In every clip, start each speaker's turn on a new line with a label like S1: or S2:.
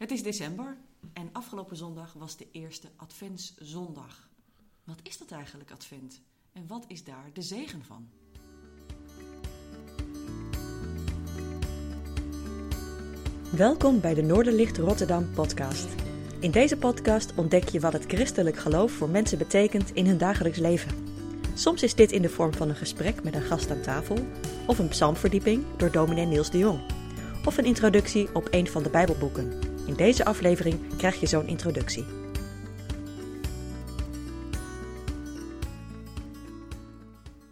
S1: Het is december en afgelopen zondag was de eerste Adventszondag. Wat is dat eigenlijk, Advent? En wat is daar de zegen van?
S2: Welkom bij de Noorderlicht Rotterdam podcast. In deze podcast ontdek je wat het christelijk geloof voor mensen betekent in hun dagelijks leven. Soms is dit in de vorm van een gesprek met een gast aan tafel, of een psalmverdieping door dominee Niels de Jong, of een introductie op een van de Bijbelboeken. In deze aflevering krijg je zo'n introductie.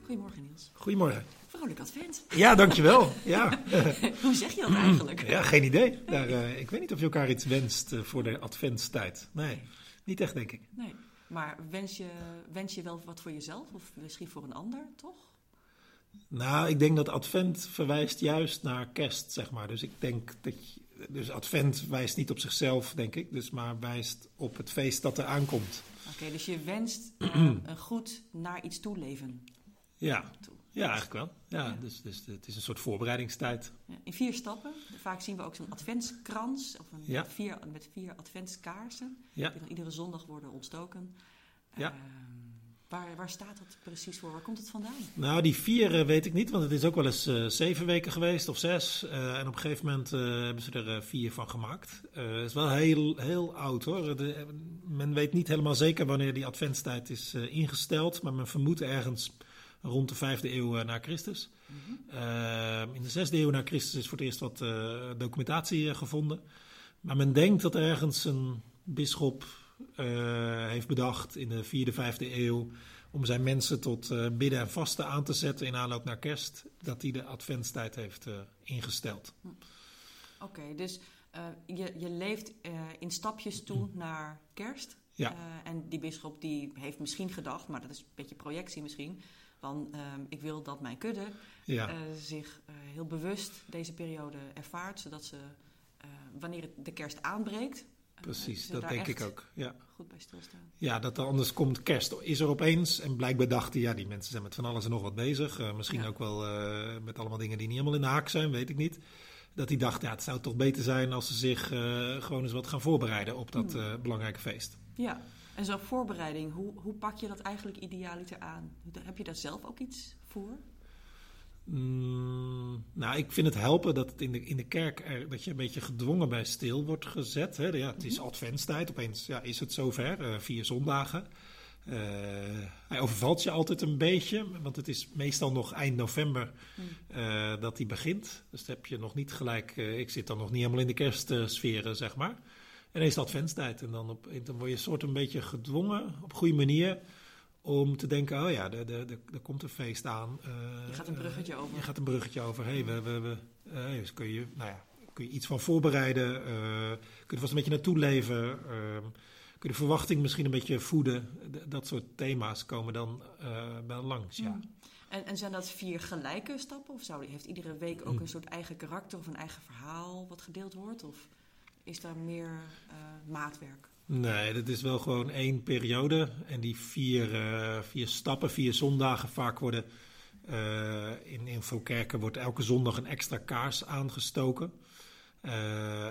S1: Goedemorgen Niels.
S3: Goedemorgen.
S1: Vrolijk Advent.
S3: Ja, dankjewel. Ja,
S1: Hoe zeg je dat eigenlijk?
S3: ja geen idee. Daar, eh, ik weet niet of je elkaar iets wenst eh, voor de adventstijd. Nee, niet echt, denk ik.
S1: Nee, maar wens je, wens je wel wat voor jezelf of misschien voor een ander, toch?
S3: Nou, ik denk dat advent verwijst juist naar kerst, zeg maar. Dus ik denk dat je, dus advent wijst niet op zichzelf, denk ik, dus maar wijst op het feest dat er aankomt.
S1: Oké, dus je wenst eh, een goed naar iets toe leven.
S3: Ja,
S1: toe.
S3: ja eigenlijk wel. Ja,
S1: Ja.
S3: Dus, dus het is een soort voorbereidingstijd.
S1: Ja, in vier stappen. Vaak zien we ook zo'n adventskrans of een
S3: Ja.
S1: vier, met vier adventskaarsen. Die dan iedere zondag worden ontstoken.
S3: Ja.
S1: Ehm, waar, waar staat dat precies voor? Waar komt het vandaan?
S3: Nou, die vier eh, weet ik niet, want het is ook wel eens eh, zeven weken geweest of zes. Eh, en op een gegeven moment hebben ze er vier van gemaakt. Het is wel heel, heel oud hoor. De- men weet niet helemaal zeker wanneer die adventstijd is ingesteld, maar men vermoedt ergens rond de vijfde eeuw na Christus. Eh, in de zesde eeuw na Christus is voor het eerst wat documentatie gevonden. Maar men denkt dat ergens een bisschop heeft bedacht in de vierde, vijfde eeuw om zijn mensen tot eh, bidden en vasten aan te zetten in aanloop naar kerst, dat hij de adventstijd heeft eh, ingesteld.
S1: Oké, dus eh, je, je leeft eh, in stapjes toe naar kerst.
S3: Ja.
S1: Eh, en die bisschop die heeft misschien gedacht, maar dat is een beetje projectie misschien. Van ehm, ik wil dat mijn kudde
S3: Ja,
S1: eh, zich eh, heel bewust deze periode ervaart, zodat ze eh, wanneer de kerst aanbreekt. Eh,
S3: precies, dat denk ik ook. Ja.
S1: Goed bij stilstaan.
S3: ja, dat er anders komt kerst is er opeens en blijkbaar dachten, ja, die mensen zijn met van alles en nog wat bezig. Eh, misschien
S1: Ja.
S3: ook wel eh, met allemaal dingen die niet helemaal in de haak zijn, weet ik niet. Dat hij dacht, ja, het zou toch beter zijn als ze zich gewoon eens wat gaan voorbereiden op dat
S1: Hmm.
S3: belangrijke feest.
S1: Ja, en zo'n voorbereiding, hoe, hoe pak je dat eigenlijk idealiter aan? Heb je daar zelf ook iets voor?
S3: Mm, nou, ik vind het helpen dat het in de, in de kerk er, dat je een beetje gedwongen bij stil wordt gezet. Hè. Ja, het is adventstijd, opeens ja, is het zover, eh, vier zondagen. Eh, hij overvalt je altijd een beetje, want het is meestal nog eind november eh, dat hij begint. Dus dan heb je nog niet gelijk, ik zit dan nog niet helemaal in de kerstsferen, zeg maar. En dan is het adventstijd en dan, op, dan word je soort een beetje gedwongen, op goede manier, om te denken, oh ja, er, er, er, er komt een feest aan. Eh,
S1: Je gaat een bruggetje
S3: eh,
S1: over.
S3: Je gaat een bruggetje over. Hey, we, we, we, eh, dus kun, je, nou ja, kun je iets van voorbereiden. kun je vast een beetje naartoe leven. eh, kun je de verwachting misschien een beetje voeden. D- dat soort thema's komen dan wel langs, ja.
S1: Mm. En, en zijn dat vier gelijke stappen? Of zou, heeft iedere week ook
S3: Mm.
S1: een soort eigen karakter of een eigen verhaal wat gedeeld wordt? Of is daar meer maatwerk?
S3: Nee, dat is wel gewoon één periode. En die vier, eh, vier stappen, vier zondagen vaak worden... eh, in, in kerken wordt elke zondag een extra kaars aangestoken. Eh,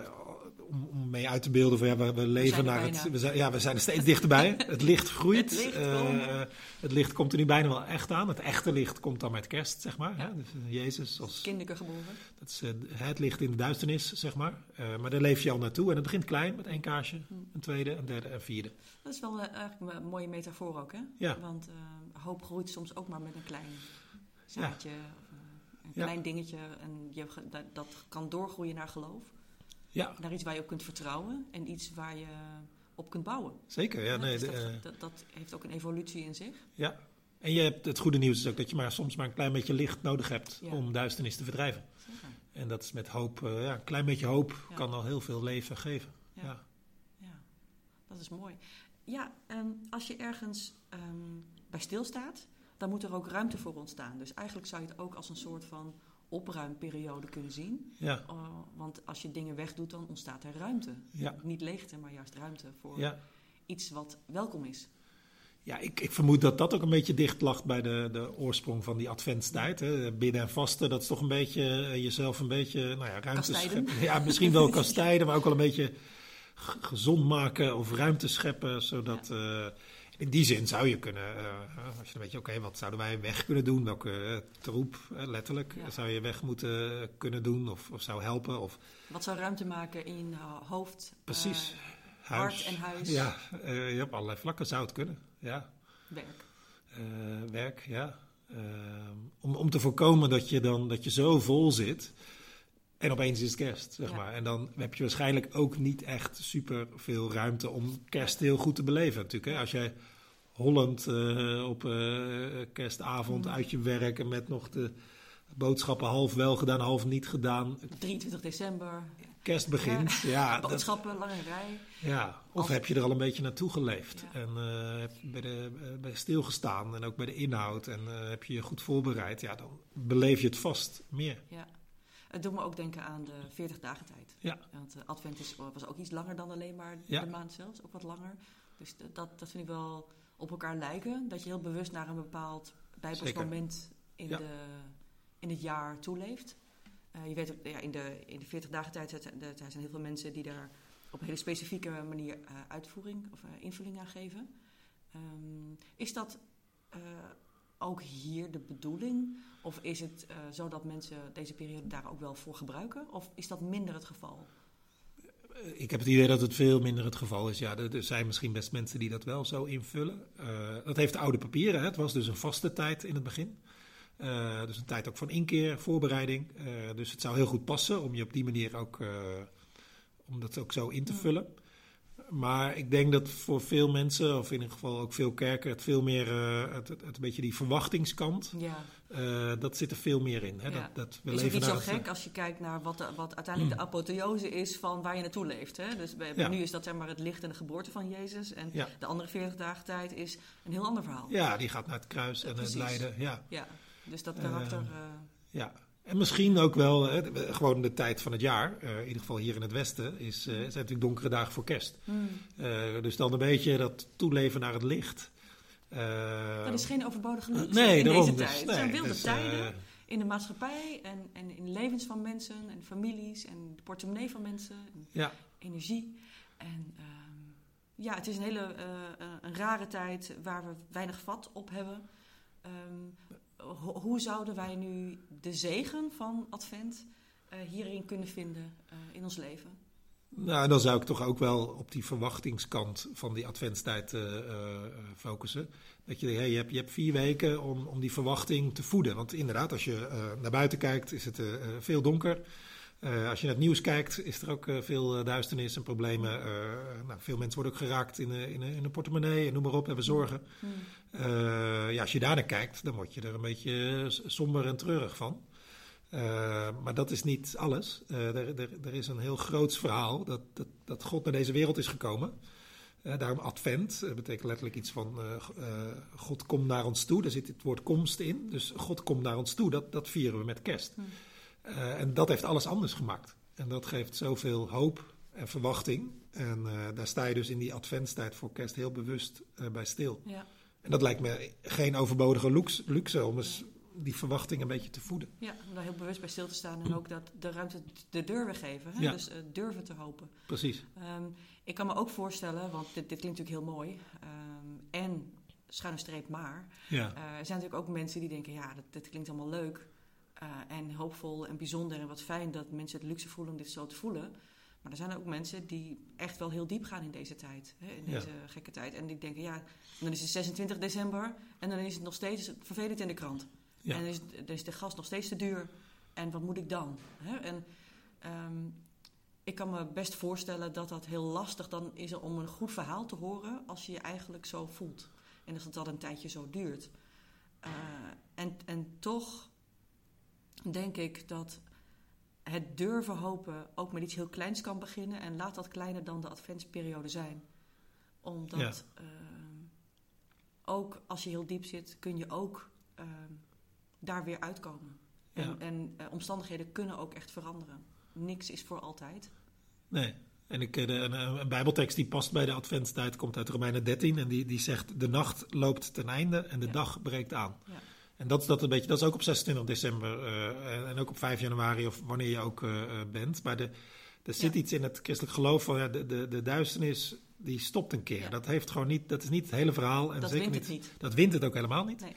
S3: om, om mee uit te beelden van ja, we, we leven naar
S1: bijna.
S3: het. We zijn, ja, we zijn er steeds dichterbij. Het licht groeit.
S1: Het licht
S3: Eh,
S1: komt.
S3: het licht komt er nu bijna wel echt aan. Het echte licht komt dan met kerst, zeg maar.
S1: Ja.
S3: Hè? Dus eh, Jezus als
S1: Kinderen geboren?
S3: dat is het licht in de duisternis, zeg maar. Maar daar leef je al naartoe. En het begint klein met één kaarsje,
S1: Hmm.
S3: een tweede, een derde en vierde.
S1: Dat is wel eigenlijk een mooie metafoor ook, hè?
S3: Ja.
S1: Want hoop groeit soms ook maar met een klein zaadje, eh, een
S3: Ja.
S1: klein dingetje. En je, dat, dat kan doorgroeien naar geloof.
S3: Ja,
S1: Naar iets waar je op kunt vertrouwen en iets waar je op kunt bouwen.
S3: zeker. Ja, nee,
S1: dus dat,
S3: eh,
S1: dat, dat heeft ook een evolutie in zich.
S3: ja. En je hebt, het goede nieuws is ook dat je maar soms maar een klein beetje licht nodig hebt
S1: Ja.
S3: om duisternis te verdrijven.
S1: Zeker.
S3: En dat is met hoop, eh, ja, een klein beetje hoop kan al heel veel leven geven.
S1: Ja.
S3: Ja.
S1: Dat is mooi. Ja, ehm, als je ergens ehm, bij stilstaat, dan moet er ook ruimte voor ontstaan. Dus eigenlijk zou je het ook als een soort van opruimperiode kunnen zien.
S3: Ja,
S1: Uh, want als je dingen wegdoet, dan ontstaat er ruimte.
S3: ja,
S1: Niet leegte, maar juist ruimte voor
S3: ja.
S1: iets wat welkom is.
S3: Ja, ik, ik vermoed dat dat ook een beetje dicht lag bij de, de oorsprong van die adventstijd. Hè. Bidden en vasten, dat is toch een beetje eh, jezelf een beetje nou ja, ruimte scheppen. Ja, misschien wel kastijden, maar ook wel een beetje gezond maken of ruimte scheppen, zodat... eh, in die zin zou je kunnen, eh, als je dan weet oké, wat zouden wij weg kunnen doen? Welke eh, troep, eh, letterlijk,
S1: Ja.
S3: zou je weg moeten kunnen doen of, of zou helpen? Of
S1: Wat zou ruimte maken in je hoofd?
S3: precies,
S1: eh, hart en huis.
S3: Ja, eh, je hebt allerlei vlakken, zou het kunnen, ja.
S1: werk.
S3: Eh, werk, ja. Eh, om, om te voorkomen dat je dan dat je zo vol zit en opeens is het kerst, zeg
S1: Ja.
S3: maar. En dan heb je waarschijnlijk ook niet echt super veel ruimte om kerst heel goed te beleven natuurlijk. Hè? Als jij hollend eh, op eh, kerstavond
S1: Mm.
S3: uit je werk en met nog de boodschappen half wel gedaan, half niet gedaan.
S1: 23 december,
S3: Kerst begint, ja. dat-
S1: boodschappen, lange rij.
S3: ja, of
S1: Als-
S3: heb je er al een beetje naartoe geleefd
S1: Ja.
S3: en heb je bij, de, bij stilgestaan en ook bij de inhoud en heb je je goed voorbereid, ja, dan beleef je het vast meer.
S1: Ja. Het doet me ook denken aan de 40 dagen tijd.
S3: Ja.
S1: Want uh, Advent is, was ook iets langer dan alleen maar
S3: Ja.
S1: de maand zelfs, ook wat langer. Dus dat, dat vind ik wel op elkaar lijken. Dat je heel bewust naar een bepaald bijbels
S3: Zeker.
S1: moment in,
S3: Ja.
S1: de, in het jaar toeleeft. Eh, je weet ook, ja, in, de, in de 40 dagen tijd zijn er zijn heel veel mensen die daar op een hele specifieke manier eh, uitvoering of invulling aan geven. Ehm, is dat ook hier de bedoeling? Of is het eh, zo dat mensen deze periode daar ook wel voor gebruiken? Of is dat minder het geval?
S3: Eh, Ik heb het idee dat het veel minder het geval is. Ja, er, zijn misschien best mensen die dat wel zo invullen. Eh, dat heeft oude papieren. Hè? Het was dus een vaste tijd in het begin. Dus een tijd ook van inkeer, voorbereiding. Dus het zou heel goed passen om je op die manier ook, om dat ook zo in te
S1: Ja.
S3: Maar ik denk dat voor veel mensen, of in ieder geval ook veel kerken, het veel meer, eh, het, het, het een beetje die verwachtingskant,
S1: Ja.
S3: eh, dat zit er veel meer in. Hè?
S1: Ja.
S3: Dat, dat we
S1: is
S3: leven
S1: niet zo
S3: het-
S1: gek als je kijkt naar wat, de- wat uiteindelijk de apotheose is van waar je naartoe leeft. Hè? Dus bij,
S3: Ja.
S1: nu is dat zeg maar het licht en de geboorte van Jezus. En de andere 40 dagen tijd is een heel ander verhaal.
S3: Ja, die gaat naar het kruis en het lijden. Ja.
S1: Ja, dus dat karakter.
S3: Eh,
S1: eh,
S3: Ja, en misschien ook wel hè, gewoon de tijd van het jaar. eh, in ieder geval hier in het Westen is, eh, zijn natuurlijk donkere dagen voor kerst.
S1: hmm.
S3: Eh, dus dan een beetje dat toeleven naar het licht.
S1: Dat is geen overbodige luxe
S3: nee,
S1: in
S3: daarom
S1: deze
S3: dus,
S1: tijd. Het zijn wilde
S3: dus,
S1: tijden in de maatschappij en, en in de levens van mensen en families en de portemonnee van mensen. En
S3: ja,
S1: energie. En ehm, ja, het is een hele een rare tijd waar we weinig vat op hebben. Ehm, ho- hoe zouden wij nu de zegen van Advent eh, hierin kunnen vinden eh, in ons leven?
S3: nou, dan zou ik toch ook wel op die verwachtingskant van die adventstijd eh, focussen. Dat je, hey, je, hebt, je hebt vier weken om, om die verwachting te voeden. Want inderdaad, als je naar buiten kijkt, is het veel donker. Eh, als je naar het nieuws kijkt, is er ook eh, veel eh, duisternis en problemen. Nou, veel mensen worden ook geraakt in, de- in, portemonnee en noem maar op, hebben zorgen.
S1: Hmm.
S3: Eh, ja, als je daar naar kijkt, dan word je er een beetje somber en treurig van. Maar dat is niet alles. Er, er, er is een heel groots verhaal dat, dat, dat God naar deze wereld is gekomen. Daarom advent betekent letterlijk iets van God komt naar ons toe. Daar zit het woord komst in. Dus God komt naar ons toe. Dat, dat vieren we met kerst. Eh, en dat heeft alles anders gemaakt. En dat geeft zoveel hoop en verwachting. En eh, daar sta je dus in die adventstijd voor kerst heel bewust eh, bij stil.
S1: Ja,
S3: En dat lijkt me geen overbodige luxe, luxe om eens die verwachting een beetje te voeden.
S1: ja, om daar heel bewust bij stil te staan en ook dat de ruimte de deur weer geven. Hè?
S3: Ja.
S1: Dus durven te hopen.
S3: Precies.
S1: Ehm, ik kan me ook voorstellen, want dit, dit klinkt natuurlijk heel mooi. ehm, en schuine streep maar.
S3: Ja.
S1: Er zijn natuurlijk ook mensen die denken, ja, dat, dit klinkt allemaal leuk eh, en hoopvol en bijzonder en wat fijn dat mensen het luxe voelen om dit zo te voelen. Maar er zijn ook mensen die echt wel heel diep gaan in deze tijd, hè, in
S3: Ja.
S1: deze gekke tijd. En die denken, ja, dan is het 26 december en dan is het nog steeds vervelend in de krant.
S3: Ja.
S1: En dan is, dan is de gas nog steeds te duur. En wat moet ik dan? Hè? En ehm, ik kan me best voorstellen dat dat heel lastig dan is om een goed verhaal te horen als je je eigenlijk zo voelt. En dat het dan een tijdje zo duurt. Eh, en, en toch denk ik dat het durven hopen ook met iets heel kleins kan beginnen. En laat dat kleiner dan de adventsperiode zijn. Omdat ehm, ook als je heel diep zit, kun je ook ehm, daar weer uitkomen. En,
S3: Ja.
S1: en eh, omstandigheden kunnen ook echt veranderen. Niks is voor altijd.
S3: Nee. En ik, eh, de, een, een bijbeltekst die past bij de adventstijd komt uit Romeinen 13. En die, die zegt, de nacht loopt ten einde en de
S1: Ja.
S3: dag breekt aan.
S1: Ja.
S3: En dat is, dat, een beetje, dat is ook op 26 december eh, en, en ook op 5 januari of wanneer je ook eh, eh, bent. Maar de, Er zit
S1: Ja.
S3: iets in het christelijk geloof van ja, de, de, de duisternis die stopt een keer.
S1: Ja.
S3: Dat heeft gewoon niet, dat is niet het hele verhaal. En
S1: Dat
S3: zeker
S1: wint het
S3: niet,
S1: niet.
S3: Dat wint het ook helemaal niet.
S1: Nee.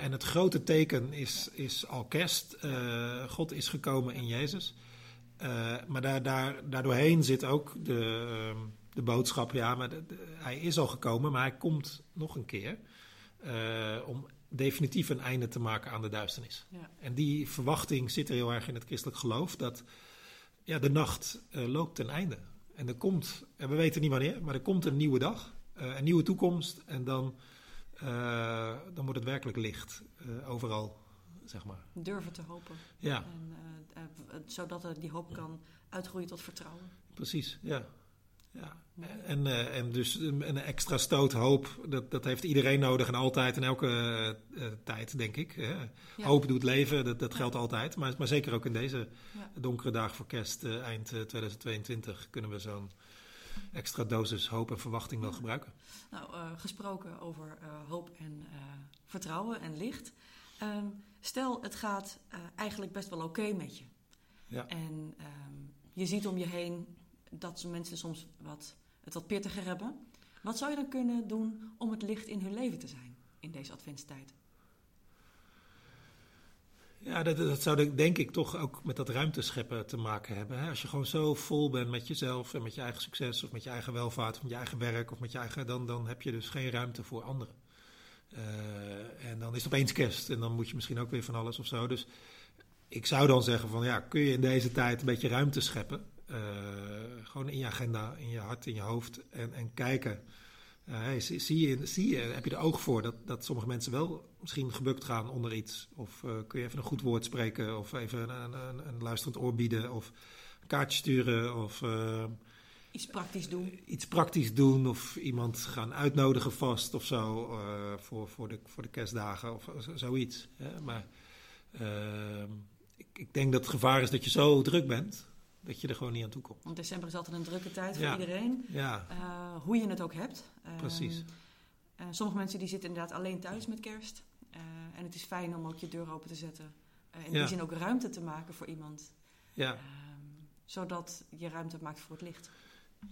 S3: En het grote teken is, is al kerst. God is gekomen in Jezus. Maar daar, daar, daardoorheen zit ook de, ehm, de boodschap, ja, maar de- de- hij is al gekomen, maar hij komt nog een keer. om definitief een einde te maken aan de duisternis.
S1: Ja.
S3: En die verwachting zit er heel erg in het christelijk geloof, dat ja, de nacht eh, loopt ten einde. En er komt, en we weten niet wanneer, maar er komt een nieuwe dag, eh, een nieuwe toekomst. En dan, eh, dan wordt het werkelijk licht, overal, zeg maar.
S1: Durven te hopen.
S3: Ja,
S1: En, zodat er die hoop kan uitgroeien tot vertrouwen.
S3: precies, ja. Ja. En, eh, en dus een, extra stoot hoop, dat, dat heeft iedereen nodig en altijd in elke eh, eh, tijd, denk ik. Hè.
S1: Ja.
S3: Hoop doet leven, dat, dat geldt altijd. Maar, maar zeker ook in deze donkere dagen voor kerst, eind eh, 2022, kunnen we zo'n extra dosis hoop en verwachting wel gebruiken.
S1: Nou, gesproken over hoop en vertrouwen en licht. Ehm, stel, het gaat eigenlijk best wel oké met je.
S3: Ja.
S1: En ehm, je ziet om je heen dat mensen soms wat, het wat pittiger hebben. Wat zou je dan kunnen doen om het licht in hun leven te zijn in deze adventstijd?
S3: Ja, dat, dat zou de- denk ik toch ook met dat ruimtescheppen te maken hebben. Hè? Als je gewoon zo vol bent met jezelf en met je eigen succes of met je eigen welvaart of met je eigen werk of met je eigen, dan, dan heb je dus geen ruimte voor anderen. Eh, en dan is het opeens kerst en dan moet je misschien ook weer van alles of zo. Dus ik zou dan zeggen van ja, kun je in deze tijd een beetje ruimte scheppen? Eh, gewoon in je agenda, in je hart, in je hoofd en, en kijken. Eh, hey, zie, zie je, zie je, heb je er oog voor dat, dat sommige mensen wel misschien gebukt gaan onder iets? Of eh, kun je even een goed woord spreken? Of even een, een, een luisterend oor bieden? Of een kaartje sturen? Of
S1: Iets praktisch doen.
S3: iets praktisch doen? Of iemand gaan uitnodigen vast of zo voor, voor, de, voor de kerstdagen? Of zo- zoiets. Hè? Maar ehm, ik, ik denk dat het gevaar is dat je zo druk bent dat je er gewoon niet aan toe komt.
S1: Want december is altijd een drukke tijd voor
S3: Ja.
S1: iedereen.
S3: Ja,
S1: Eh, hoe je het ook hebt. Ehm,
S3: Precies.
S1: eh, sommige mensen die zitten inderdaad alleen thuis met kerst. Eh, en het is fijn om ook je deur open te zetten. Eh, in
S3: Ja.
S1: die zin ook ruimte te maken voor iemand.
S3: ja.
S1: Ehm, zodat je ruimte maakt voor het licht.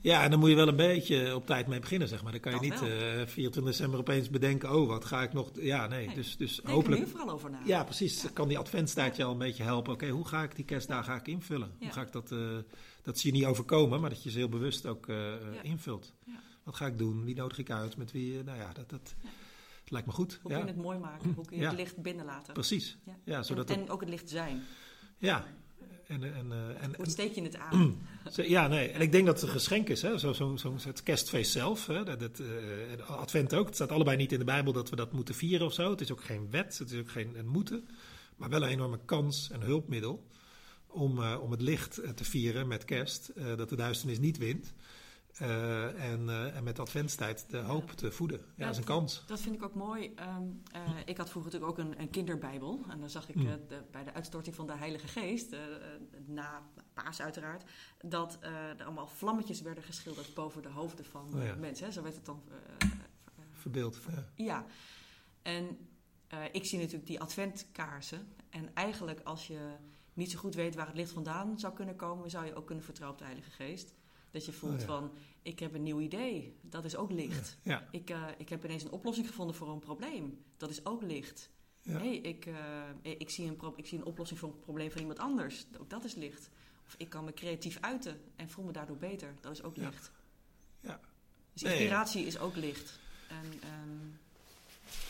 S3: Ja, en dan moet je wel een beetje op tijd mee beginnen, zeg maar. Dan kan je
S1: Dat
S3: niet
S1: wel.
S3: eh 24 december opeens bedenken, oh, wat ga ik nog... Ja, nee,
S1: Nee.
S3: dus, dus
S1: Denk
S3: hopelijk...
S1: er nu vooral over na.
S3: Ja, precies. Kan die adventstijd je al een beetje helpen. Oké, hoe ga ik die kerstdagen ga ik invullen?
S1: Ja.
S3: Hoe ga ik dat... eh, dat ze je niet overkomen, maar dat je ze heel bewust ook eh,
S1: Ja.
S3: invult. Wat ga ik doen? Wie nodig ik uit? Met wie? Nou ja, dat, dat, lijkt me goed.
S1: Hoe
S3: ja,
S1: kun je het mooi maken? Hoe kun je het licht binnenlaten?
S3: precies.
S1: Ja.
S3: Ja, zodat
S1: en,
S3: het,
S1: en ook het licht zijn.
S3: ja. En, en, eh, en,
S1: Hoe steek je het aan?
S3: Ja, nee. En ik denk dat het een geschenk is. Hè? Zo, zo, zo, het kerstfeest zelf. Hè? Dat, dat, eh, en Advent ook. Het staat allebei niet in de Bijbel dat we dat moeten vieren of zo. Het is ook geen wet. Het is ook geen een moeten. Maar wel een enorme kans, een hulpmiddel. Om, eh, om het licht eh, te vieren met kerst. eh, dat de duisternis niet wint. Eh, en, eh, en met adventstijd de hoop te voeden. Ja, dat is een kans.
S1: Dat vind ik ook mooi. Ehm, eh, ik had vroeger natuurlijk ook een, een kinderbijbel. En dan zag ik
S3: Hmm.
S1: de- bij de uitstorting van de Heilige Geest, na paas uiteraard, dat er allemaal vlammetjes werden geschilderd boven de hoofden van
S3: Oh ja.
S1: mensen. Hè. Zo werd het dan.
S3: Verbeeld. Ja.
S1: ja. En ik zie natuurlijk die adventkaarsen. En eigenlijk als je niet zo goed weet waar het licht vandaan zou kunnen komen, zou je ook kunnen vertrouwen op de Heilige Geest. Dat je voelt
S3: Oh ja.
S1: van, ik heb een nieuw idee. Dat is ook licht.
S3: Ja.
S1: Ik, eh, ik heb ineens een oplossing gevonden voor een probleem. Dat is ook licht. Hey, ik, eh, ik, zie een pro- ik zie een oplossing voor een probleem van iemand anders. Ook dat is licht. Of ik kan me creatief uiten en voel me daardoor beter. Dat is ook licht.
S3: Ja.
S1: Dus
S3: Nee.
S1: inspiratie is ook licht. En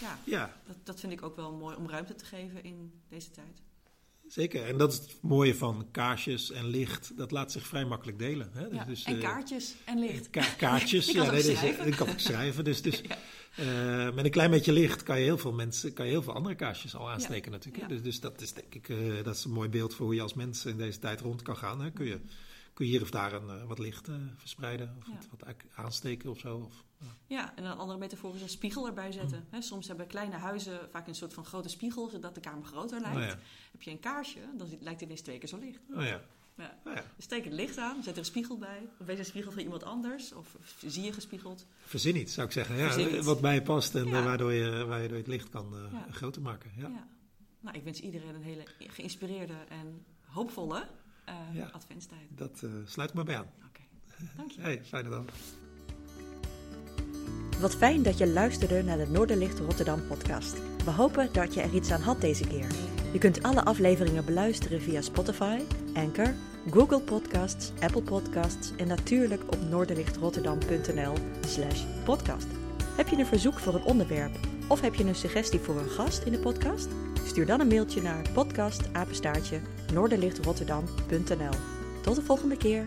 S1: ja,
S3: ja,
S1: dat, dat vind ik ook wel mooi om ruimte te geven in deze tijd.
S3: Zeker. En dat is het mooie van kaarsjes en licht. Dat laat zich vrij makkelijk delen. Hè? Dus,
S1: Ja,
S3: dus,
S1: en
S3: eh,
S1: kaartjes en licht.
S3: Ka- kaartjes, ja, nee, dus, ik kan ook schrijven. Dus, dus
S1: Ja.
S3: eh, met een klein beetje licht kan je heel veel mensen, kan je heel veel andere kaarsjes al aansteken natuurlijk. Dus, dus dat is denk ik, eh, dat is een mooi beeld voor hoe je als mens in deze tijd rond kan gaan. Hè. Kun, je, kun je hier of daar een, eh, wat licht eh, verspreiden of
S1: Ja.
S3: wat, aansteken of zo. Of, ja.
S1: Ja, en een andere metafoor is een spiegel erbij zetten. Hè, soms hebben kleine huizen vaak een soort van grote spiegel, zodat de kamer groter lijkt.
S3: Oh.
S1: Heb je een kaarsje, dan lijkt het ineens twee keer zo licht.
S3: Oh ja.
S1: Ja.
S3: Oh ja.
S1: Dus steek het licht aan, zet er een spiegel bij. Of wees een spiegel van iemand anders. Of zie je gespiegeld.
S3: Verzin iets, zou ik zeggen. Ja,
S1: iets.
S3: wat bij je past en
S1: Ja.
S3: eh, waardoor, je, waardoor je het licht kan eh, groter maken. Ja.
S1: Ja. Nou, ik wens iedereen een hele geïnspireerde en hoopvolle
S4: eh,
S3: Ja.
S4: adventstijd.
S3: Dat eh, sluit ik maar bij aan.
S4: Oké, dank je.
S3: Hey, fijne dag.
S1: Wat fijn dat je luisterde naar de Noorderlicht Rotterdam podcast. We hopen dat je er iets aan had deze keer. Je kunt alle afleveringen beluisteren via Spotify, Anchor, Google Podcasts, Apple Podcasts en natuurlijk op noorderlichtrotterdam.nl slash podcast. Heb je een verzoek voor een onderwerp of heb je een suggestie voor een gast in de podcast? Stuur dan een mailtje naar podcastapenstaartje noorderlichtrotterdam.nl. Tot de volgende keer.